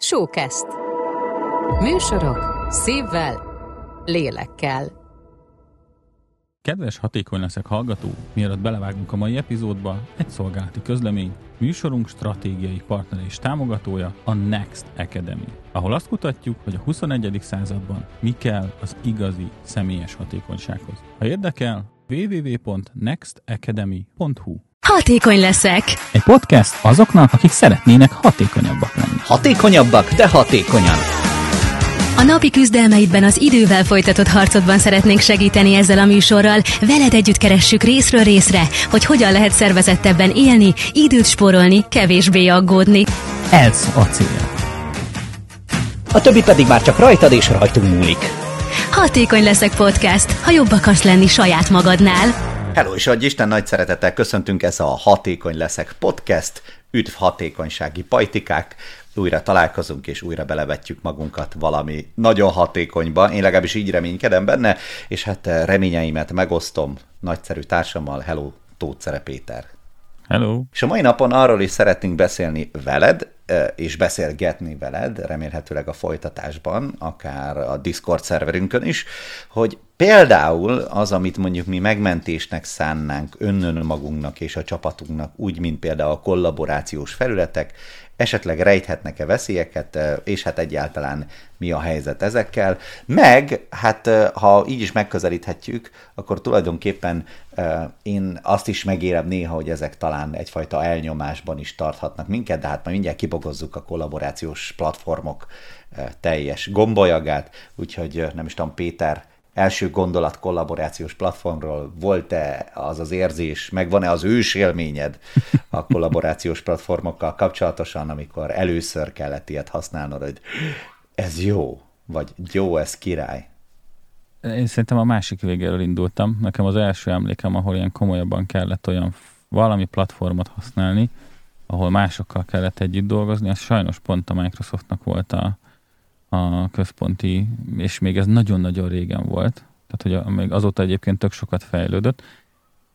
Showcast. Műsorok szívvel, lélekkel. Kedves hatékony leszek hallgató, mielőtt belevágunk a mai epizódba, egy szolgálati közlemény, műsorunk stratégiai partner és támogatója a Next Academy, ahol azt kutatjuk, hogy a 21. században mi kell az igazi személyes hatékonysághoz. Ha érdekel, www.nextacademy.hu Hatékony leszek. Egy podcast azoknak, akik szeretnének hatékonyabbak lenni. Hatékonyabbak, de hatékonyan. A napi küzdelmeidben az idővel folytatott harcodban szeretnénk segíteni ezzel a műsorral. Veled együtt keressük részről részre, hogy hogyan lehet szervezettebben élni, időt spórolni, kevésbé aggódni. Ez a cél. A többi pedig már csak rajtad és rajtunk múlik. Hatékony leszek podcast, ha jobb akarsz lenni saját magadnál. Hello, és adj Isten nagy szeretettel köszöntünk ez a Hatékony leszek podcast. Üdv hatékonysági pajtikák. Újra találkozunk, és újra belevetjük magunkat valami nagyon hatékonyba. Én legalábbis így reménykedem benne, és hát reményeimet megosztom nagyszerű társammal. Hello, Tóth Péter. Hello. És a mai napon arról is szeretnénk beszélni veled, és beszélgetni veled, remélhetőleg a folytatásban, akár a Discord szerverünkön is, hogy például az, amit mondjuk mi megmentésnek szánnánk önnön magunknak és a csapatunknak, úgy, mint például a kollaborációs felületek, esetleg rejthetnek-e veszélyeket, és hát egyáltalán mi a helyzet ezekkel. Meg, hát ha így is megközelíthetjük, akkor tulajdonképpen én azt is megérem néha, hogy ezek talán egyfajta elnyomásban is tarthatnak minket, de hát majd mindjárt kibogozzuk a kollaborációs platformok teljes gombolyagát, úgyhogy nem is tudom, Péter, első gondolat kollaborációs platformról volt-e az az érzés, megvan-e az ősélményed a kollaborációs platformokkal kapcsolatosan, amikor először kellett ilyet használnod, hogy ez jó, vagy jó, ez király? Én szerintem a másik végéről indultam. Nekem az első emlékem, ahol ilyen komolyabban kellett olyan valami platformot használni, ahol másokkal kellett együtt dolgozni, az sajnos pont a Microsoftnak volt a, a központi, és még ez nagyon-nagyon régen volt, tehát hogy még azóta egyébként tök sokat fejlődött.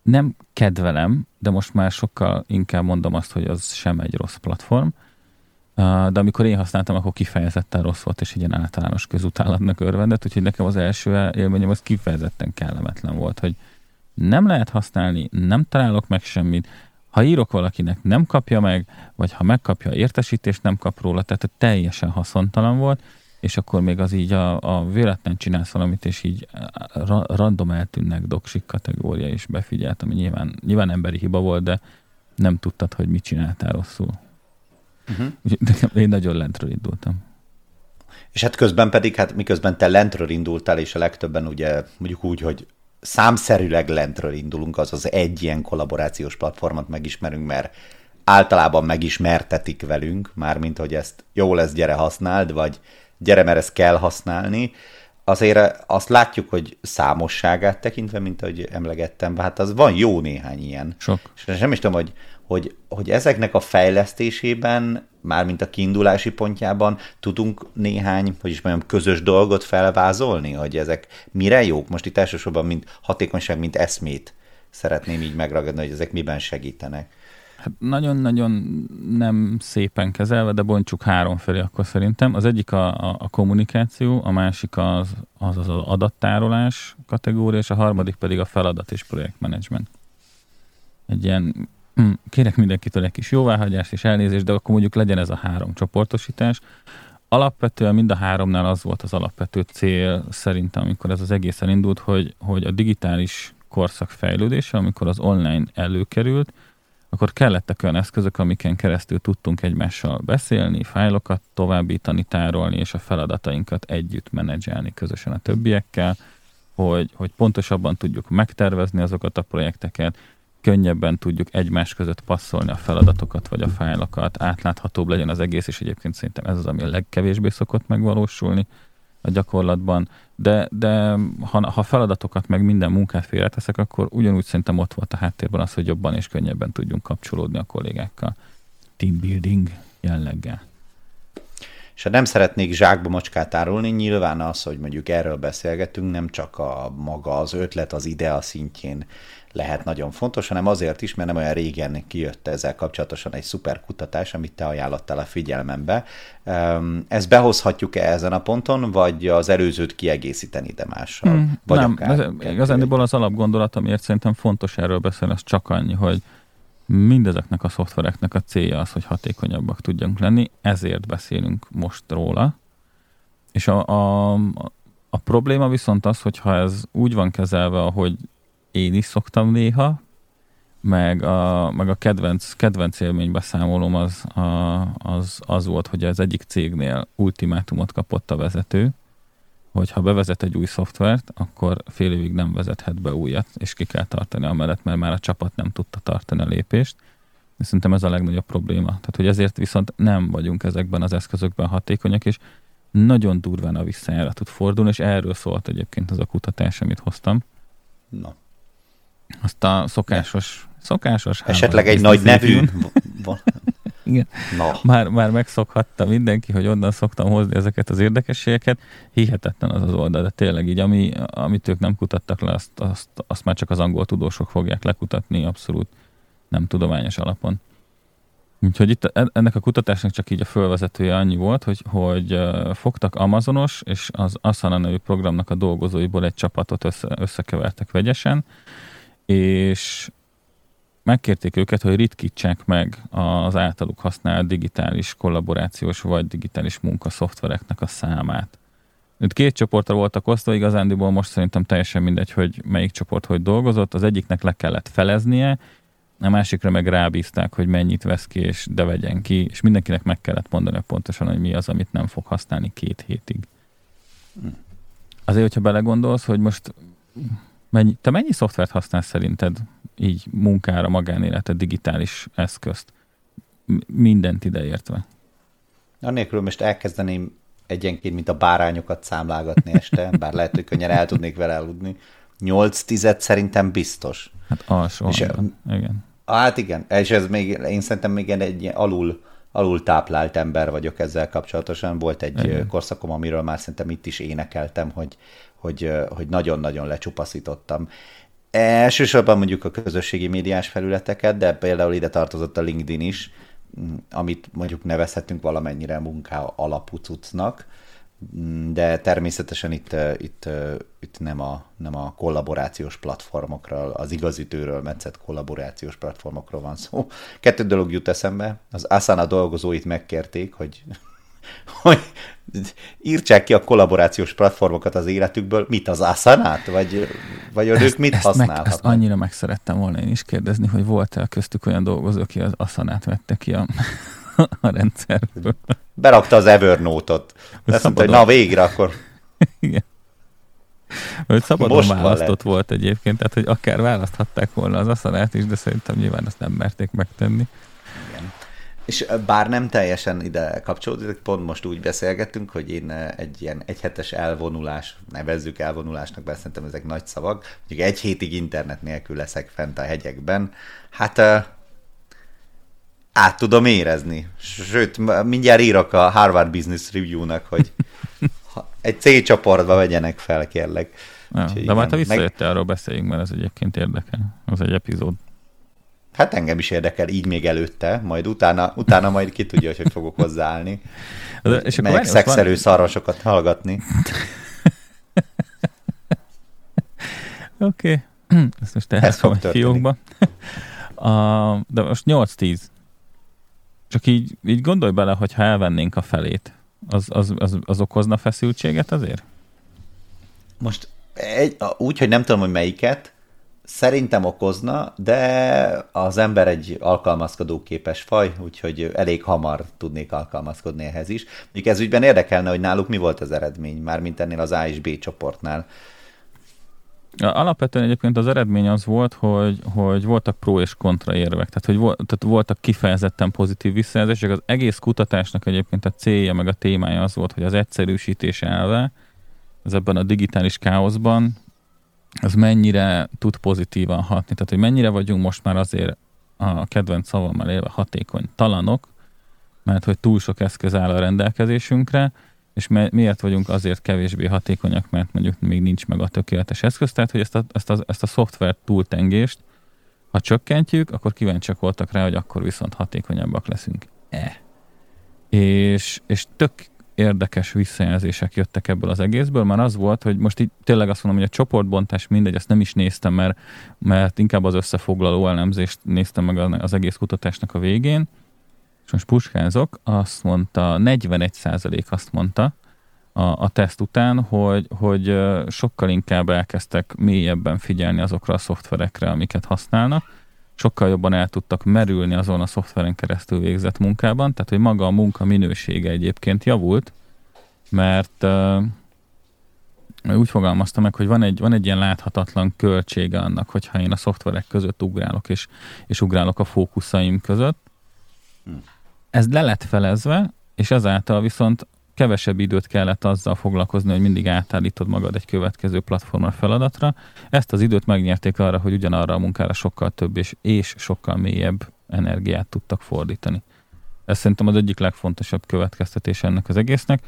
Nem kedvelem, de most már sokkal inkább mondom azt, hogy az sem egy rossz platform, de amikor én használtam, akkor kifejezetten rossz volt, és ilyen általános közutálatnak örvendett, úgyhogy nekem az első élményem az kifejezetten kellemetlen volt, hogy nem lehet használni, nem találok meg semmit, ha írok valakinek, nem kapja meg, vagy ha megkapja, értesítést nem kap róla, tehát teljesen haszontalan volt, és akkor még az így a, a véletlen csinálsz valamit, és így ra, random eltűnnek doksik kategória is befigyelt, ami nyilván, nyilván emberi hiba volt, de nem tudtad, hogy mit csináltál rosszul. Uh-huh. Úgyhogy én nagyon lentről indultam. És hát közben pedig, hát miközben te lentről indultál, és a legtöbben ugye mondjuk úgy, hogy számszerűleg lentről indulunk, azaz egy ilyen kollaborációs platformot megismerünk, mert általában megismertetik velünk, mármint hogy ezt jó lesz, gyere használd, vagy gyere, mert ezt kell használni, azért azt látjuk, hogy számosságát tekintve, mint ahogy emlegettem, hát az van jó néhány ilyen. Sok. És nem is tudom, hogy, hogy, hogy ezeknek a fejlesztésében, mármint a kiindulási pontjában tudunk néhány, hogy is mondjam, közös dolgot felvázolni, hogy ezek mire jók? Most itt elsősorban mint hatékonyság, mint eszmét szeretném így megragadni, hogy ezek miben segítenek. Hát nagyon-nagyon nem szépen kezelve, de bontsuk három felé akkor szerintem. Az egyik a, a, a kommunikáció, a másik az, az az adattárolás kategória, és a harmadik pedig a feladat és projektmenedzsment. Egy ilyen, hm, kérek mindenkitől egy kis jóváhagyást és elnézést, de akkor mondjuk legyen ez a három csoportosítás. Alapvetően mind a háromnál az volt az alapvető cél szerintem, amikor ez az egészen indult, hogy, hogy a digitális korszak fejlődése, amikor az online előkerült, akkor kellettek olyan eszközök, amiken keresztül tudtunk egymással beszélni, fájlokat továbbítani, tárolni, és a feladatainkat együtt menedzselni közösen a többiekkel, hogy, hogy pontosabban tudjuk megtervezni azokat a projekteket, könnyebben tudjuk egymás között passzolni a feladatokat vagy a fájlokat, átláthatóbb legyen az egész, és egyébként szerintem ez az, ami a legkevésbé szokott megvalósulni a gyakorlatban, de, de ha, ha feladatokat meg minden munkát félreteszek, akkor ugyanúgy szerintem ott volt a háttérben az, hogy jobban és könnyebben tudjunk kapcsolódni a kollégákkal. Team building jelleggel. És ha nem szeretnék zsákba macskát árulni, nyilván az, hogy mondjuk erről beszélgetünk, nem csak a maga az ötlet az idea szintjén lehet nagyon fontos, hanem azért is, mert nem olyan régen kijött ezzel kapcsolatosan egy szuper kutatás, amit te ajánlottál a figyelmembe. Ezt behozhatjuk-e ezen a ponton, vagy az előzőt kiegészíteni de mással? Hmm, vagy nem, akár, igazándiból az alapgondolat, amiért szerintem fontos erről beszélni, az csak annyi, hogy mindezeknek a szoftvereknek a célja az, hogy hatékonyabbak tudjunk lenni, ezért beszélünk most róla. És a, a, a probléma viszont az, hogyha ez úgy van kezelve, ahogy én is szoktam néha, meg a, meg a kedvenc, kedvenc élménybeszámolom az, a, az, az volt, hogy az egyik cégnél ultimátumot kapott a vezető, hogy ha bevezet egy új szoftvert, akkor fél évig nem vezethet be újat, és ki kell tartani amellett, mert már a csapat nem tudta tartani a lépést. És szerintem ez a legnagyobb probléma. Tehát, hogy ezért viszont nem vagyunk ezekben az eszközökben hatékonyak, és nagyon durván a visszajára tud fordulni, és erről szólt egyébként az a kutatás, amit hoztam. Na. Azt a szokásos, szokásos Esetleg egy nagy nevű. Igen. No. Már, már megszokhatta mindenki, hogy onnan szoktam hozni ezeket az érdekességeket. Hihetetlen az az oldal, de tényleg így, ami, amit ők nem kutattak le, azt, azt, azt már csak az angol tudósok fogják lekutatni, abszolút nem tudományos alapon. Úgyhogy itt ennek a kutatásnak csak így a fölvezetője annyi volt, hogy, hogy fogtak Amazonos és az Asana nevű programnak a dolgozóiból egy csapatot össze, összekevertek vegyesen, és megkérték őket, hogy ritkítsák meg az általuk használt digitális kollaborációs vagy digitális munkaszoftvereknek a számát. Itt két csoportra voltak osztva, igazándiból most szerintem teljesen mindegy, hogy melyik csoport hogy dolgozott. Az egyiknek le kellett feleznie, a másikra meg rábízták, hogy mennyit vesz ki, és de vegyen ki, és mindenkinek meg kellett mondani pontosan, hogy mi az, amit nem fog használni két hétig. Hm. Azért, hogyha belegondolsz, hogy most mennyi, te mennyi szoftvert használsz szerinted így munkára, magánélete, digitális eszközt? Mindent ideértve. Annélkül most elkezdeném egyenként, mint a bárányokat számlágatni este, bár lehet, hogy könnyen el tudnék vele aludni. 8 tized szerintem biztos. Hát alsó. És, igen. Hát igen, és ez még, én szerintem még egy alul, alul táplált ember vagyok ezzel kapcsolatosan. Volt egy igen. korszakom, amiről már szerintem itt is énekeltem, hogy, hogy, hogy nagyon-nagyon lecsupaszítottam. Elsősorban mondjuk a közösségi médiás felületeket, de például ide tartozott a LinkedIn is, amit mondjuk nevezhetünk valamennyire munká alapú cuccnak, de természetesen itt, itt, itt nem, a, nem a kollaborációs platformokról, az igazítőről metszett kollaborációs platformokról van szó. Kettő dolog jut eszembe. Az Asana dolgozóit megkérték, hogy hogy írtsák ki a kollaborációs platformokat az életükből, mit az Asanát, vagy, vagy ezt, ők mit használhatnak? Meg, ezt annyira meg szerettem volna én is kérdezni, hogy volt-e köztük olyan dolgozó, aki az Asanát vette ki a, a rendszerből. Berakta az Evernote-ot. Azt mondta, hogy na végre akkor. Igen. Hogy szabadon Most választott volt egyébként, tehát hogy akár választhatták volna az aszalát is, de szerintem nyilván azt nem merték megtenni. És bár nem teljesen ide kapcsolódik, pont most úgy beszélgettünk, hogy én egy ilyen egyhetes elvonulás, nevezzük elvonulásnak, mert szerintem ezek nagy szavak, hogy egy hétig internet nélkül leszek fent a hegyekben. Hát át tudom érezni. Sőt, mindjárt írok a Harvard Business Review-nak, hogy egy C csoportba vegyenek fel, kérlek. Ja, de már te visszajöttél, meg... arról beszéljünk, mert ez egyébként érdekel. Az egy epizód. Hát engem is érdekel, így még előtte, majd utána, utána majd ki tudja, hogy hogy fogok hozzáállni. De, és akkor Melyek szexelő van... szarvasokat hallgatni. Oké. Okay. Ezt most elhagyom egy fiókba. A, de most 8-10. Csak így, így gondolj bele, hogy ha elvennénk a felét, az, az, az, az okozna feszültséget azért? Most egy, úgy, hogy nem tudom, hogy melyiket, Szerintem okozna, de az ember egy alkalmazkodó képes faj, úgyhogy elég hamar tudnék alkalmazkodni ehhez is. Mondjuk ez ügyben érdekelne, hogy náluk mi volt az eredmény, mármint ennél az A és B csoportnál. Alapvetően egyébként az eredmény az volt, hogy, hogy voltak pro és kontra érvek, tehát, hogy volt, tehát voltak kifejezetten pozitív visszajelzések. Az egész kutatásnak egyébként a célja, meg a témája az volt, hogy az egyszerűsítés elve, ez ebben a digitális káoszban az mennyire tud pozitívan hatni. Tehát, hogy mennyire vagyunk most már azért a kedvenc szavammal élve hatékony talanok, mert hogy túl sok eszköz áll a rendelkezésünkre, és miért vagyunk azért kevésbé hatékonyak, mert mondjuk még nincs meg a tökéletes eszköz, tehát hogy ezt a, ezt a, ezt a szoftver túltengést Ha csökkentjük, akkor kíváncsiak voltak rá, hogy akkor viszont hatékonyabbak leszünk-e. És, és tök érdekes visszajelzések jöttek ebből az egészből, már az volt, hogy most így tényleg azt mondom, hogy a csoportbontás mindegy, ezt nem is néztem, mert, mert inkább az összefoglaló elemzést néztem meg az egész kutatásnak a végén, és most puskázok, azt mondta, 41% azt mondta a, a teszt után, hogy, hogy sokkal inkább elkezdtek mélyebben figyelni azokra a szoftverekre, amiket használnak, sokkal jobban el tudtak merülni azon a szoftveren keresztül végzett munkában, tehát hogy maga a munka minősége egyébként javult, mert uh, úgy fogalmazta meg, hogy van egy, van egy ilyen láthatatlan költsége annak, hogyha én a szoftverek között ugrálok, és, és ugrálok a fókuszaim között. Hm. Ez le lett felezve, és ezáltal viszont kevesebb időt kellett azzal foglalkozni, hogy mindig átállítod magad egy következő platformra feladatra. Ezt az időt megnyerték arra, hogy ugyanarra a munkára sokkal több és, és sokkal mélyebb energiát tudtak fordítani. Ez szerintem az egyik legfontosabb következtetés ennek az egésznek.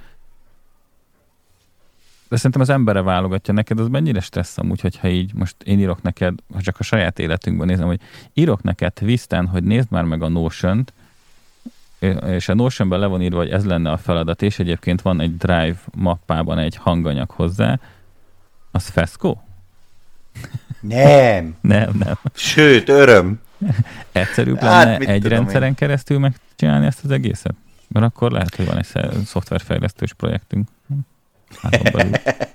De szerintem az embere válogatja neked, az mennyire stressz amúgy, hogyha így most én írok neked, ha csak a saját életünkben nézem, hogy írok neked Twisten, hogy nézd már meg a Notion-t, és a Notionben le van írva, hogy ez lenne a feladat, és egyébként van egy Drive mappában egy hanganyag hozzá, az Fesco? Nem. nem, nem. Sőt, öröm. Egyszerűbb hát, lenne egy rendszeren én? keresztül megcsinálni ezt az egészet? Mert akkor lehet, hogy van egy szoftverfejlesztős projektünk. Hát,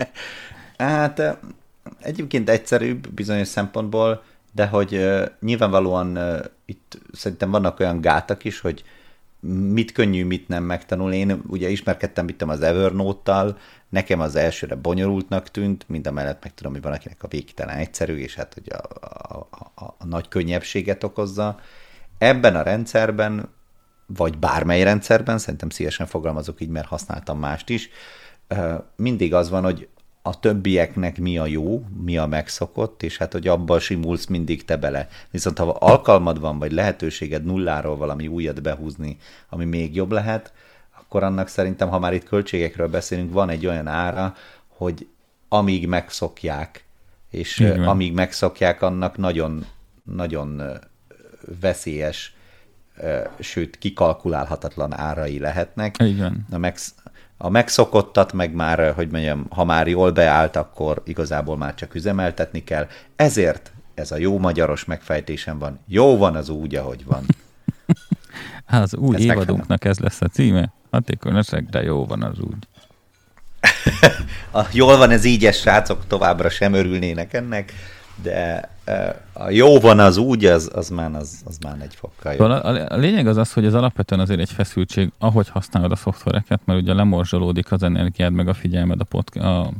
hát egyébként egyszerűbb bizonyos szempontból, de hogy uh, nyilvánvalóan uh, itt szerintem vannak olyan gátak is, hogy mit könnyű, mit nem megtanulni. Én ugye ismerkedtem itt az Evernote-tal, nekem az elsőre bonyolultnak tűnt, mind a mellett meg tudom, hogy van akinek a végtelen egyszerű, és hát hogy a, a, a, a nagy könnyebbséget okozza. Ebben a rendszerben, vagy bármely rendszerben, szerintem szívesen fogalmazok így, mert használtam mást is, mindig az van, hogy a többieknek mi a jó, mi a megszokott, és hát, hogy abban simulsz mindig te bele. Viszont ha alkalmad van, vagy lehetőséged nulláról valami újat behúzni, ami még jobb lehet, akkor annak szerintem, ha már itt költségekről beszélünk, van egy olyan ára, hogy amíg megszokják, és amíg megszokják, annak nagyon, nagyon veszélyes, sőt, kikalkulálhatatlan árai lehetnek. Igen. A, megsz- a megszokottat meg már, hogy mondjam, ha már jól beállt, akkor igazából már csak üzemeltetni kell. Ezért ez a jó magyaros megfejtésem van. Jó van az úgy, ahogy van. Hát az új Ezt évadunknak ez lesz a címe. Hatékonyaság, de jó van az úgy. a jól van ez így, srácok továbbra sem örülnének ennek de a jó van az úgy, az, az, már, az, az már egy fokkal jó. A, a, lényeg az az, hogy ez alapvetően azért egy feszültség, ahogy használod a szoftvereket, mert ugye lemorzsolódik az energiád, meg a figyelmed a, podca- a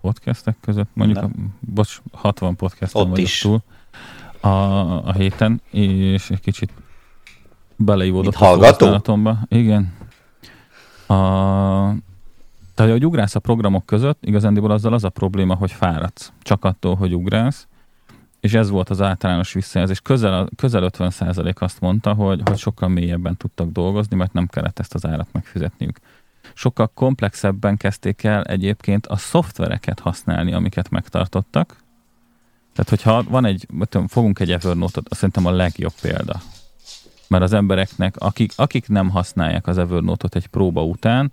podcastek között, mondjuk, a, bocs, 60 podcaston vagyok is. túl a, a héten, és egy kicsit beleívódott a hallgatomba. Igen. A, tehát, hogy ugrálsz a programok között, igazándiból azzal az a probléma, hogy fáradsz. Csak attól, hogy ugrálsz, és ez volt az általános visszajelzés. Közel, közel 50% azt mondta, hogy, hogy sokkal mélyebben tudtak dolgozni, mert nem kellett ezt az árat megfizetniük. Sokkal komplexebben kezdték el egyébként a szoftvereket használni, amiket megtartottak. Tehát, hogyha van egy, fogunk egy Evernote-ot, azt szerintem a legjobb példa. Mert az embereknek, akik, akik nem használják az Evernote-ot egy próba után,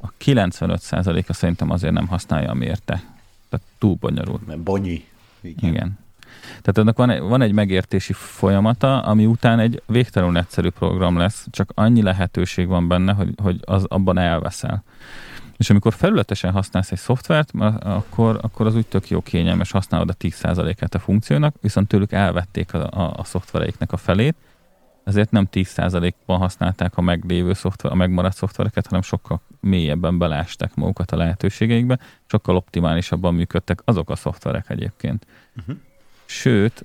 a 95%-a szerintem azért nem használja a mérte. Tehát túl bonyolult. Mert bonyi. Igen. Igen. Tehát ennek van egy, van egy megértési folyamata, ami után egy végtelenül egyszerű program lesz, csak annyi lehetőség van benne, hogy, hogy az abban elveszel. És amikor felületesen használsz egy szoftvert, akkor, akkor az úgy tök jó kényelmes, használod a 10%-át a funkciónak, viszont tőlük elvették a, a, a szoftvereiknek a felét, ezért nem 10%-ban használták a meglévő szoftver, a megmaradt szoftvereket, hanem sokkal mélyebben belásták magukat a lehetőségeikbe, sokkal optimálisabban működtek azok a szoftverek egyébként. Uh-huh. Sőt,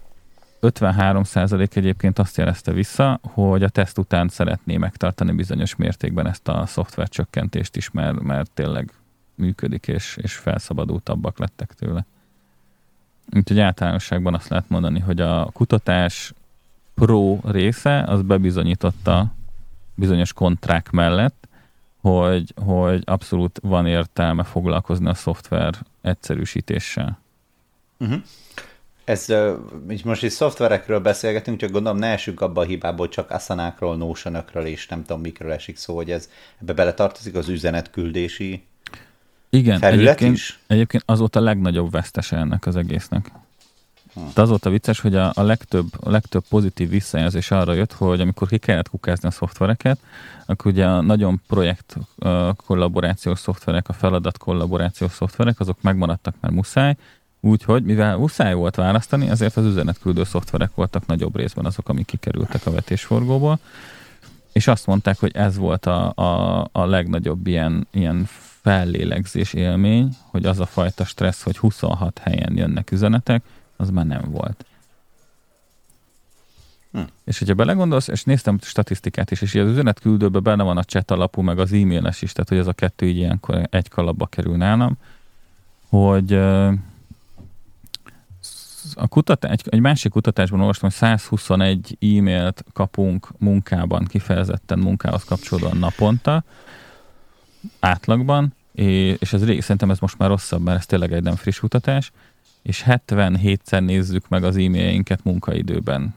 53% egyébként azt jelezte vissza, hogy a teszt után szeretné megtartani bizonyos mértékben ezt a szoftver csökkentést is, mert, mert tényleg működik, és, és felszabadultabbak lettek tőle. Úgyhogy általánosságban azt lehet mondani, hogy a kutatás pro része az bebizonyította bizonyos kontrák mellett, hogy, hogy abszolút van értelme foglalkozni a szoftver egyszerűsítéssel. Uh-huh. Ez, most is szoftverekről beszélgetünk, csak gondolom ne esünk abba a hibába, hogy csak Asanákról, notion és nem tudom mikről esik szó, hogy ez ebbe beletartozik az üzenetküldési Igen, felület egyébként, is? egyébként az volt a legnagyobb vesztese ennek az egésznek. De az volt a vicces, hogy a, a, legtöbb, a legtöbb pozitív visszajelzés arra jött, hogy amikor ki kellett kukázni a szoftvereket, akkor ugye a nagyon projekt kollaborációs szoftverek, a feladat kollaborációs szoftverek, azok megmaradtak, mert muszáj, Úgyhogy, mivel muszáj volt választani, ezért az üzenetküldő szoftverek voltak nagyobb részben azok, amik kikerültek a vetésforgóból, és azt mondták, hogy ez volt a, a, a legnagyobb ilyen, ilyen fellélegzés élmény, hogy az a fajta stressz, hogy 26 helyen jönnek üzenetek, az már nem volt. Hm. És hogyha belegondolsz, és néztem statisztikát is, és az üzenetküldőben benne van a chat alapú, meg az e-mailes is, tehát hogy ez a kettő így ilyenkor egy kalapba kerül nálam, hogy a kutatás, egy, egy másik kutatásban olvastam, hogy 121 e-mailt kapunk munkában, kifejezetten munkához kapcsolódóan naponta, átlagban, és ez rég, szerintem ez most már rosszabb, mert ez tényleg egy nem friss kutatás, és 77-szer nézzük meg az e-mailjeinket munkaidőben,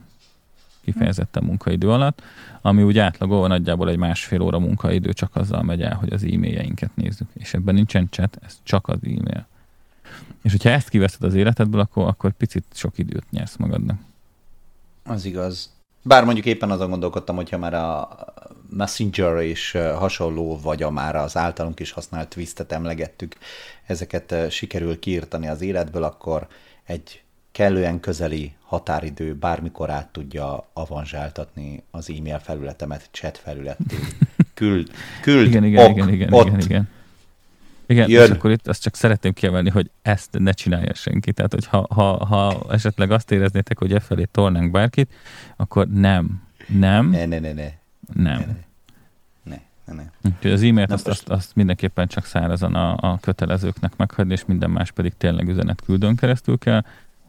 kifejezetten munkaidő alatt, ami úgy átlagolva nagyjából egy másfél óra munkaidő csak azzal megy el, hogy az e-mailjeinket nézzük. És ebben nincsen chat, ez csak az e-mail. És hogyha ezt kiveszed az életedből, akkor, akkor picit sok időt nyersz magadnak. Az igaz. Bár mondjuk éppen azon gondolkodtam, hogyha már a Messenger és hasonló, vagy a már az általunk is használt twistet emlegettük, ezeket sikerül kiírtani az életből, akkor egy kellően közeli határidő bármikor át tudja avanzsáltatni az e-mail felületemet chat felületté. Küld, küld, igen, igen, ok, igen, igen, ott. igen, igen. Igen, Jön. és akkor itt azt csak szeretném kiemelni, hogy ezt ne csinálja senki. Tehát, hogy ha, ha, ha esetleg azt éreznétek, hogy e felé tolnánk bárkit, akkor nem. Nem. Ne, ne, ne, ne. Nem. Ne, ne. ne. Úgyhogy az e-mailt azt, azt, azt mindenképpen csak szárazan a, a kötelezőknek meghagyni, és minden más pedig tényleg üzenet küldőn keresztül kell.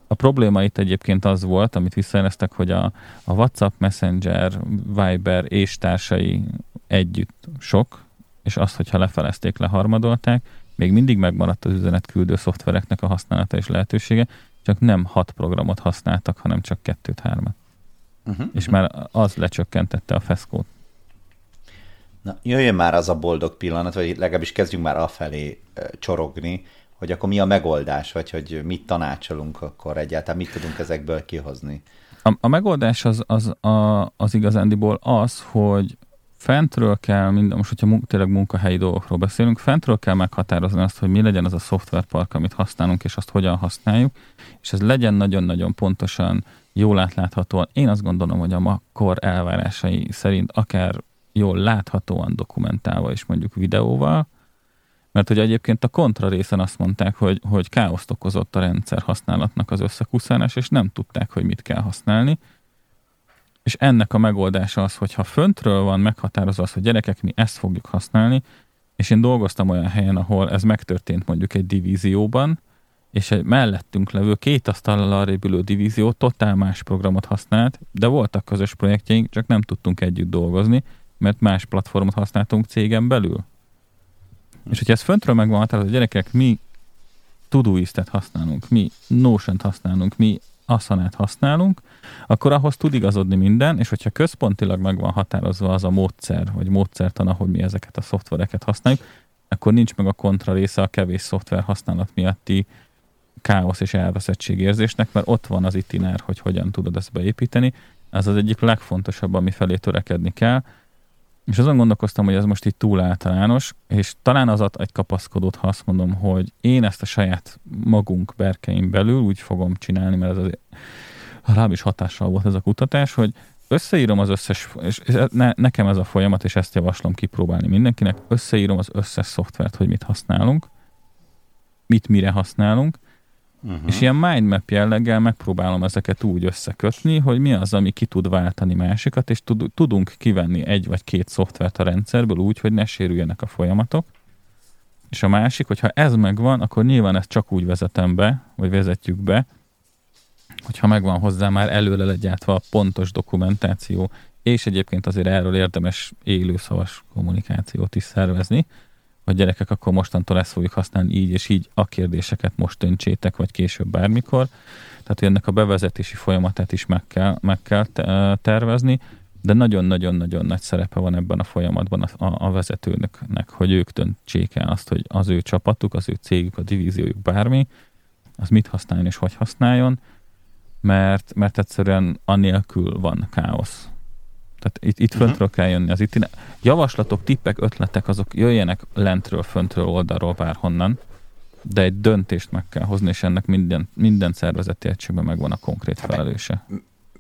A probléma itt egyébként az volt, amit visszajeleztek, hogy a, a WhatsApp, Messenger, Viber és társai együtt sok, és azt, hogyha lefelezték, leharmadolták, még mindig megmaradt az üzenetküldő szoftvereknek a használata és lehetősége, csak nem hat programot használtak, hanem csak kettőt-hármat. Uh-huh, és uh-huh. már az lecsökkentette a feszkót. Na, jöjjön már az a boldog pillanat, vagy legalábbis kezdjünk már afelé csorogni, hogy akkor mi a megoldás, vagy hogy mit tanácsolunk akkor egyáltalán, mit tudunk ezekből kihozni. A, a megoldás az, az, a, az igazándiból az, hogy fentről kell, minden, most hogyha tényleg munkahelyi dolgokról beszélünk, fentről kell meghatározni azt, hogy mi legyen az a szoftverpark, amit használunk, és azt hogyan használjuk, és ez legyen nagyon-nagyon pontosan, jól átláthatóan. Én azt gondolom, hogy a makkor elvárásai szerint akár jól láthatóan dokumentálva és mondjuk videóval, mert hogy egyébként a kontra részen azt mondták, hogy, hogy káoszt okozott a rendszer használatnak az összekuszánás, és nem tudták, hogy mit kell használni, és ennek a megoldása az, hogy ha föntről van meghatározva az, hogy gyerekek, mi ezt fogjuk használni, és én dolgoztam olyan helyen, ahol ez megtörtént mondjuk egy divízióban, és egy mellettünk levő két asztallal arrébb ülő divízió totál más programot használt, de voltak közös projektjeink, csak nem tudtunk együtt dolgozni, mert más platformot használtunk cégen belül. És hogyha ez föntről megvan határozva, gyerekek, mi Todoist-et használunk, mi Notion-t használunk, mi Asanát használunk, akkor ahhoz tud igazodni minden, és hogyha központilag meg van határozva az a módszer, vagy módszertan, ahogy mi ezeket a szoftvereket használjuk, akkor nincs meg a kontra része a kevés szoftver használat miatti káosz és elveszettségérzésnek, mert ott van az itinár, hogy hogyan tudod ezt beépíteni. Ez az egyik legfontosabb, ami felé törekedni kell. És azon gondolkoztam, hogy ez most itt túl általános, és talán az ad egy kapaszkodót, ha azt mondom, hogy én ezt a saját magunk berkeim belül úgy fogom csinálni, mert ez az rám is hatással volt ez a kutatás, hogy összeírom az összes, és ne, nekem ez a folyamat, és ezt javaslom kipróbálni mindenkinek, összeírom az összes szoftvert, hogy mit használunk, mit mire használunk, uh-huh. és ilyen mindmap jelleggel megpróbálom ezeket úgy összekötni, hogy mi az, ami ki tud váltani másikat, és tud, tudunk kivenni egy vagy két szoftvert a rendszerből úgy, hogy ne sérüljenek a folyamatok. És a másik, hogyha ez megvan, akkor nyilván ezt csak úgy vezetem be, vagy vezetjük be, hogyha megvan hozzá már előre legyártva a pontos dokumentáció, és egyébként azért erről érdemes élőszavas kommunikációt is szervezni, hogy gyerekek, akkor mostantól ezt fogjuk használni így és így, a kérdéseket most döntsétek, vagy később bármikor. Tehát, ennek a bevezetési folyamatát is meg kell, meg kell tervezni, de nagyon-nagyon-nagyon nagy szerepe van ebben a folyamatban a, a, a vezetőnöknek, hogy ők döntsék el azt, hogy az ő csapatuk, az ő cégük, a divíziójuk bármi, az mit használjon és hogy használjon, mert, mert egyszerűen annélkül van káosz. Tehát itt, itt uh-huh. föntről kell jönni az itt. Javaslatok, tippek, ötletek, azok jöjjenek lentről, föntről, oldalról, bárhonnan, de egy döntést meg kell hozni, és ennek minden, minden szervezeti egységben megvan a konkrét hát felelőse.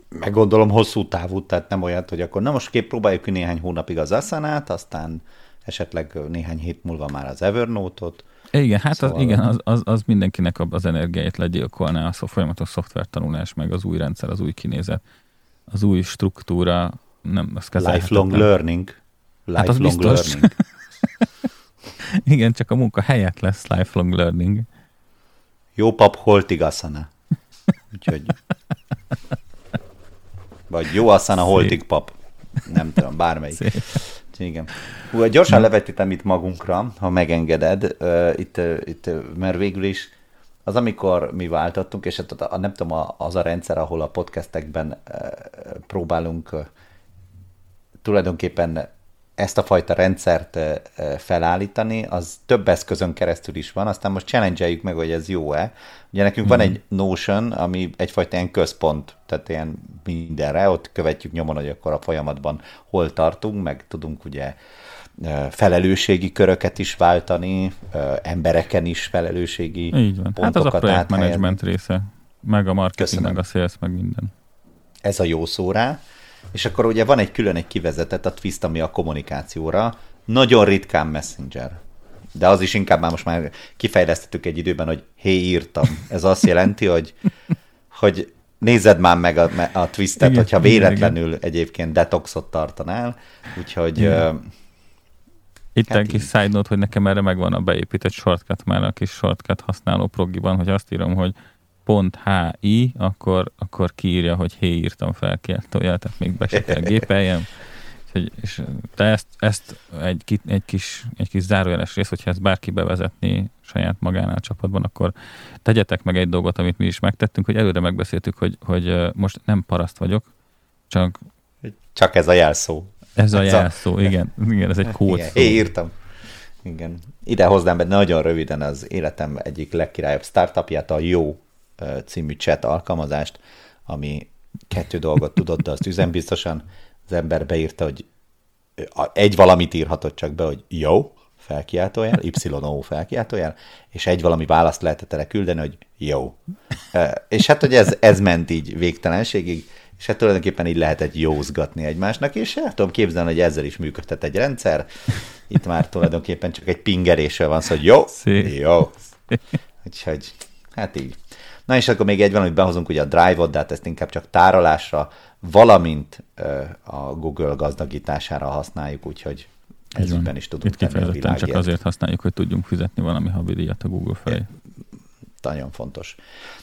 Meg gondolom hosszú távú, tehát nem olyan, hogy akkor na most kép próbáljuk néhány hónapig az Asana-t, aztán esetleg néhány hét múlva már az Evernote-ot. Igen, hát szóval... az, igen, az, az, az mindenkinek az energiáit legyilkolná, a folyamatos szoftvertanulás, meg az új rendszer, az új kinézet, az új struktúra, nem, az Lifelong learning. Lifelong hát az learning. Igen, csak a munka helyett lesz lifelong learning. Jó pap holtig asana. Úgyhogy... Vagy jó asana holtig pap. Nem tudom, bármelyik. Szép. Igen. Hú, gyorsan levetítem itt magunkra, ha megengeded, uh, itt, uh, itt, mert végül is az, amikor mi váltottunk, és hát a, a, nem tudom, az a rendszer, ahol a podcastekben próbálunk tulajdonképpen ezt a fajta rendszert felállítani, az több eszközön keresztül is van, aztán most challenge meg, hogy ez jó-e. Ugye nekünk mm-hmm. van mhm. egy Notion, ami egyfajta ilyen központ, tehát ilyen mindenre, ott követjük nyomon, hogy akkor a folyamatban hol tartunk, meg tudunk ugye felelősségi köröket is váltani, embereken is felelősségi Így van. Hát az a projektmenedzsment része, meg a marketing, Köszönöm. meg a sales, meg minden. Ez a jó szó rá. És akkor ugye van egy külön egy kivezetett, a Twist, ami a kommunikációra. Nagyon ritkán Messenger. De az is inkább már most már kifejlesztettük egy időben, hogy hé, írtam. Ez azt jelenti, hogy, hogy nézed már meg a, a Twistet, igen, hogyha véletlenül igen. egyébként detoxot tartanál. Úgyhogy... Igen. Uh, itt hát egy kis side note, hogy nekem erre megvan a beépített shortcut már a kis shortcut használó progiban, hogy azt írom, hogy .hi, akkor, akkor kiírja, hogy hé, írtam fel kiáltójel, tehát még be se kell gépeljem. Úgyhogy, és te ezt, ezt egy, egy, kis, egy kis zárójeles rész, hogyha ezt bárki bevezetni saját magánál a csapatban, akkor tegyetek meg egy dolgot, amit mi is megtettünk, hogy előre megbeszéltük, hogy, hogy most nem paraszt vagyok, csak... Csak ez a jelszó. Ez a ez jelszó, a... igen. Igen, ez egy kód. Igen, én írtam. Igen. Ide hoznám be nagyon röviden az életem egyik legkirályabb startupját, a Jó című chat alkalmazást, ami kettő dolgot tudott, de azt üzenbiztosan az ember beírta, hogy egy valamit írhatott csak be, hogy jó, felkiáltójel, YO felkiáltójel, és egy valami választ lehetett erre küldeni, hogy jó. És hát, hogy ez, ez ment így végtelenségig, és hát tulajdonképpen így lehetett józgatni egymásnak, és el tudom képzelni, hogy ezzel is működtet egy rendszer. Itt már tulajdonképpen csak egy pingerésről van szó, hogy jó, Szé. jó. Úgyhogy, hát így. Na és akkor még egy valamit behozunk, ugye a Drive-ot, de hát ezt inkább csak tárolásra, valamint a Google gazdagítására használjuk, úgyhogy ezügyben is tudunk Itt kifejezetten csak azért használjuk, hogy tudjunk fizetni valami havidíjat a Google felé. Nagyon fontos.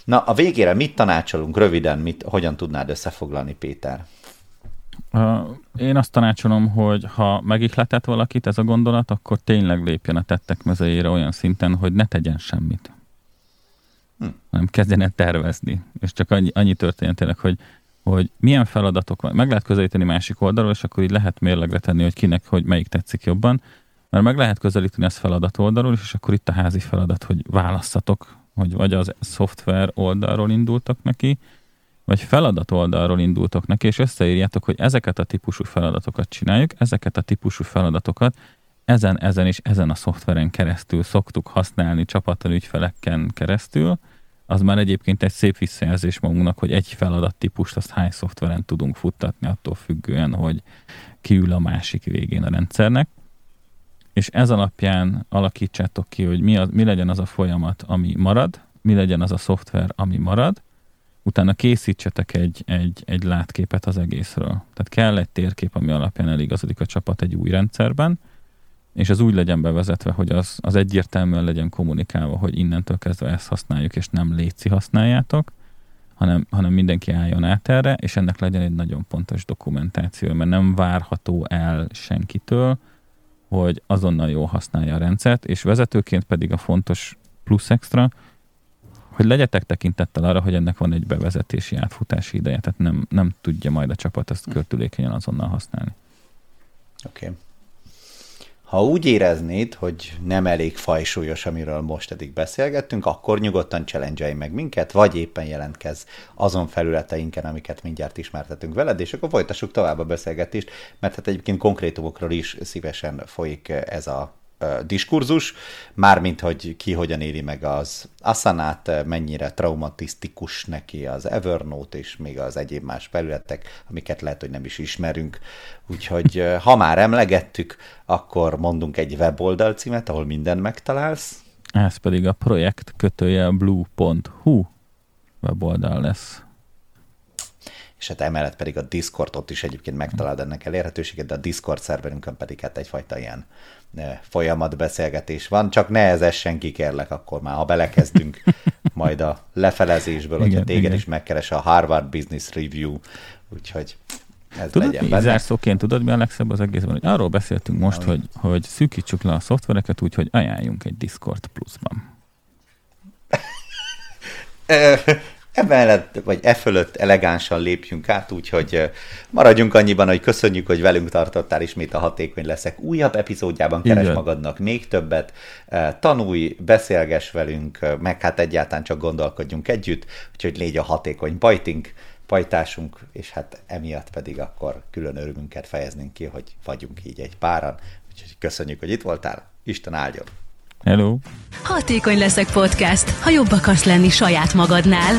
Na, a végére mit tanácsolunk röviden, mit, hogyan tudnád összefoglalni, Péter? Én azt tanácsolom, hogy ha megihletett valakit ez a gondolat, akkor tényleg lépjen a tettek mezejére olyan szinten, hogy ne tegyen semmit hm. hanem kezdjen tervezni. És csak annyi, annyi történt tényleg, hogy, hogy milyen feladatok van. Meg lehet közelíteni másik oldalról, és akkor így lehet mérlegre tenni, hogy kinek, hogy melyik tetszik jobban. Mert meg lehet közelíteni ezt feladat oldalról, és akkor itt a házi feladat, hogy válasszatok, hogy vagy az szoftver oldalról indultak neki, vagy feladat oldalról indultok neki, és összeírjátok, hogy ezeket a típusú feladatokat csináljuk, ezeket a típusú feladatokat ezen, ezen és ezen a szoftveren keresztül szoktuk használni csapattal ügyfeleken keresztül, az már egyébként egy szép visszajelzés magunknak, hogy egy feladattípust azt hány szoftveren tudunk futtatni, attól függően, hogy kiül a másik végén a rendszernek. És ez alapján alakítsátok ki, hogy mi, az, mi legyen az a folyamat, ami marad, mi legyen az a szoftver, ami marad, utána készítsetek egy, egy, egy látképet az egészről. Tehát kell egy térkép, ami alapján eligazodik a csapat egy új rendszerben, és az úgy legyen bevezetve, hogy az, az egyértelműen legyen kommunikálva, hogy innentől kezdve ezt használjuk, és nem léci használjátok, hanem, hanem mindenki álljon át erre, és ennek legyen egy nagyon pontos dokumentáció, mert nem várható el senkitől, hogy azonnal jól használja a rendszert, és vezetőként pedig a fontos plusz extra, hogy legyetek tekintettel arra, hogy ennek van egy bevezetési átfutási ideje, tehát nem, nem tudja majd a csapat ezt körtülékenyen azonnal használni. Oké. Okay. Ha úgy éreznéd, hogy nem elég fajsúlyos, amiről most eddig beszélgettünk, akkor nyugodtan challenge meg minket, vagy éppen jelentkezz azon felületeinken, amiket mindjárt ismertetünk veled, és akkor folytassuk tovább a beszélgetést, mert hát egyébként konkrétumokról is szívesen folyik ez a diskurzus, mármint, hogy ki hogyan éli meg az Asanát, mennyire traumatisztikus neki az Evernote és még az egyéb más felületek, amiket lehet, hogy nem is ismerünk. Úgyhogy ha már emlegettük, akkor mondunk egy weboldal címet, ahol minden megtalálsz. Ez pedig a projekt kötője blue.hu weboldal lesz és hát emellett pedig a Discord ott is egyébként megtalálod ennek elérhetőséget, de a Discord szerverünkön pedig hát egyfajta ilyen folyamatbeszélgetés van, csak ne ezessen ki, kérlek, akkor már, ha belekezdünk majd a lefelezésből, igen, hogyha téged igen. is megkeres a Harvard Business Review, úgyhogy ez tudod, legyen benne. Zárszóként tudod, mi a legszebb az egészben, hogy arról beszéltünk most, hogy, hogy szűkítsük le a szoftvereket úgy, hogy ajánljunk egy Discord pluszban. emellett, vagy e fölött elegánsan lépjünk át, úgyhogy maradjunk annyiban, hogy köszönjük, hogy velünk tartottál ismét a Hatékony Leszek újabb epizódjában, keres Igen. magadnak még többet, tanulj, beszélges velünk, meg hát egyáltalán csak gondolkodjunk együtt, úgyhogy légy a hatékony bajtink, pajtásunk, és hát emiatt pedig akkor külön örömünket fejeznénk ki, hogy vagyunk így egy páran. Úgyhogy köszönjük, hogy itt voltál, Isten áldjon! Hello! Hatékony leszek podcast, ha jobb akarsz lenni saját magadnál.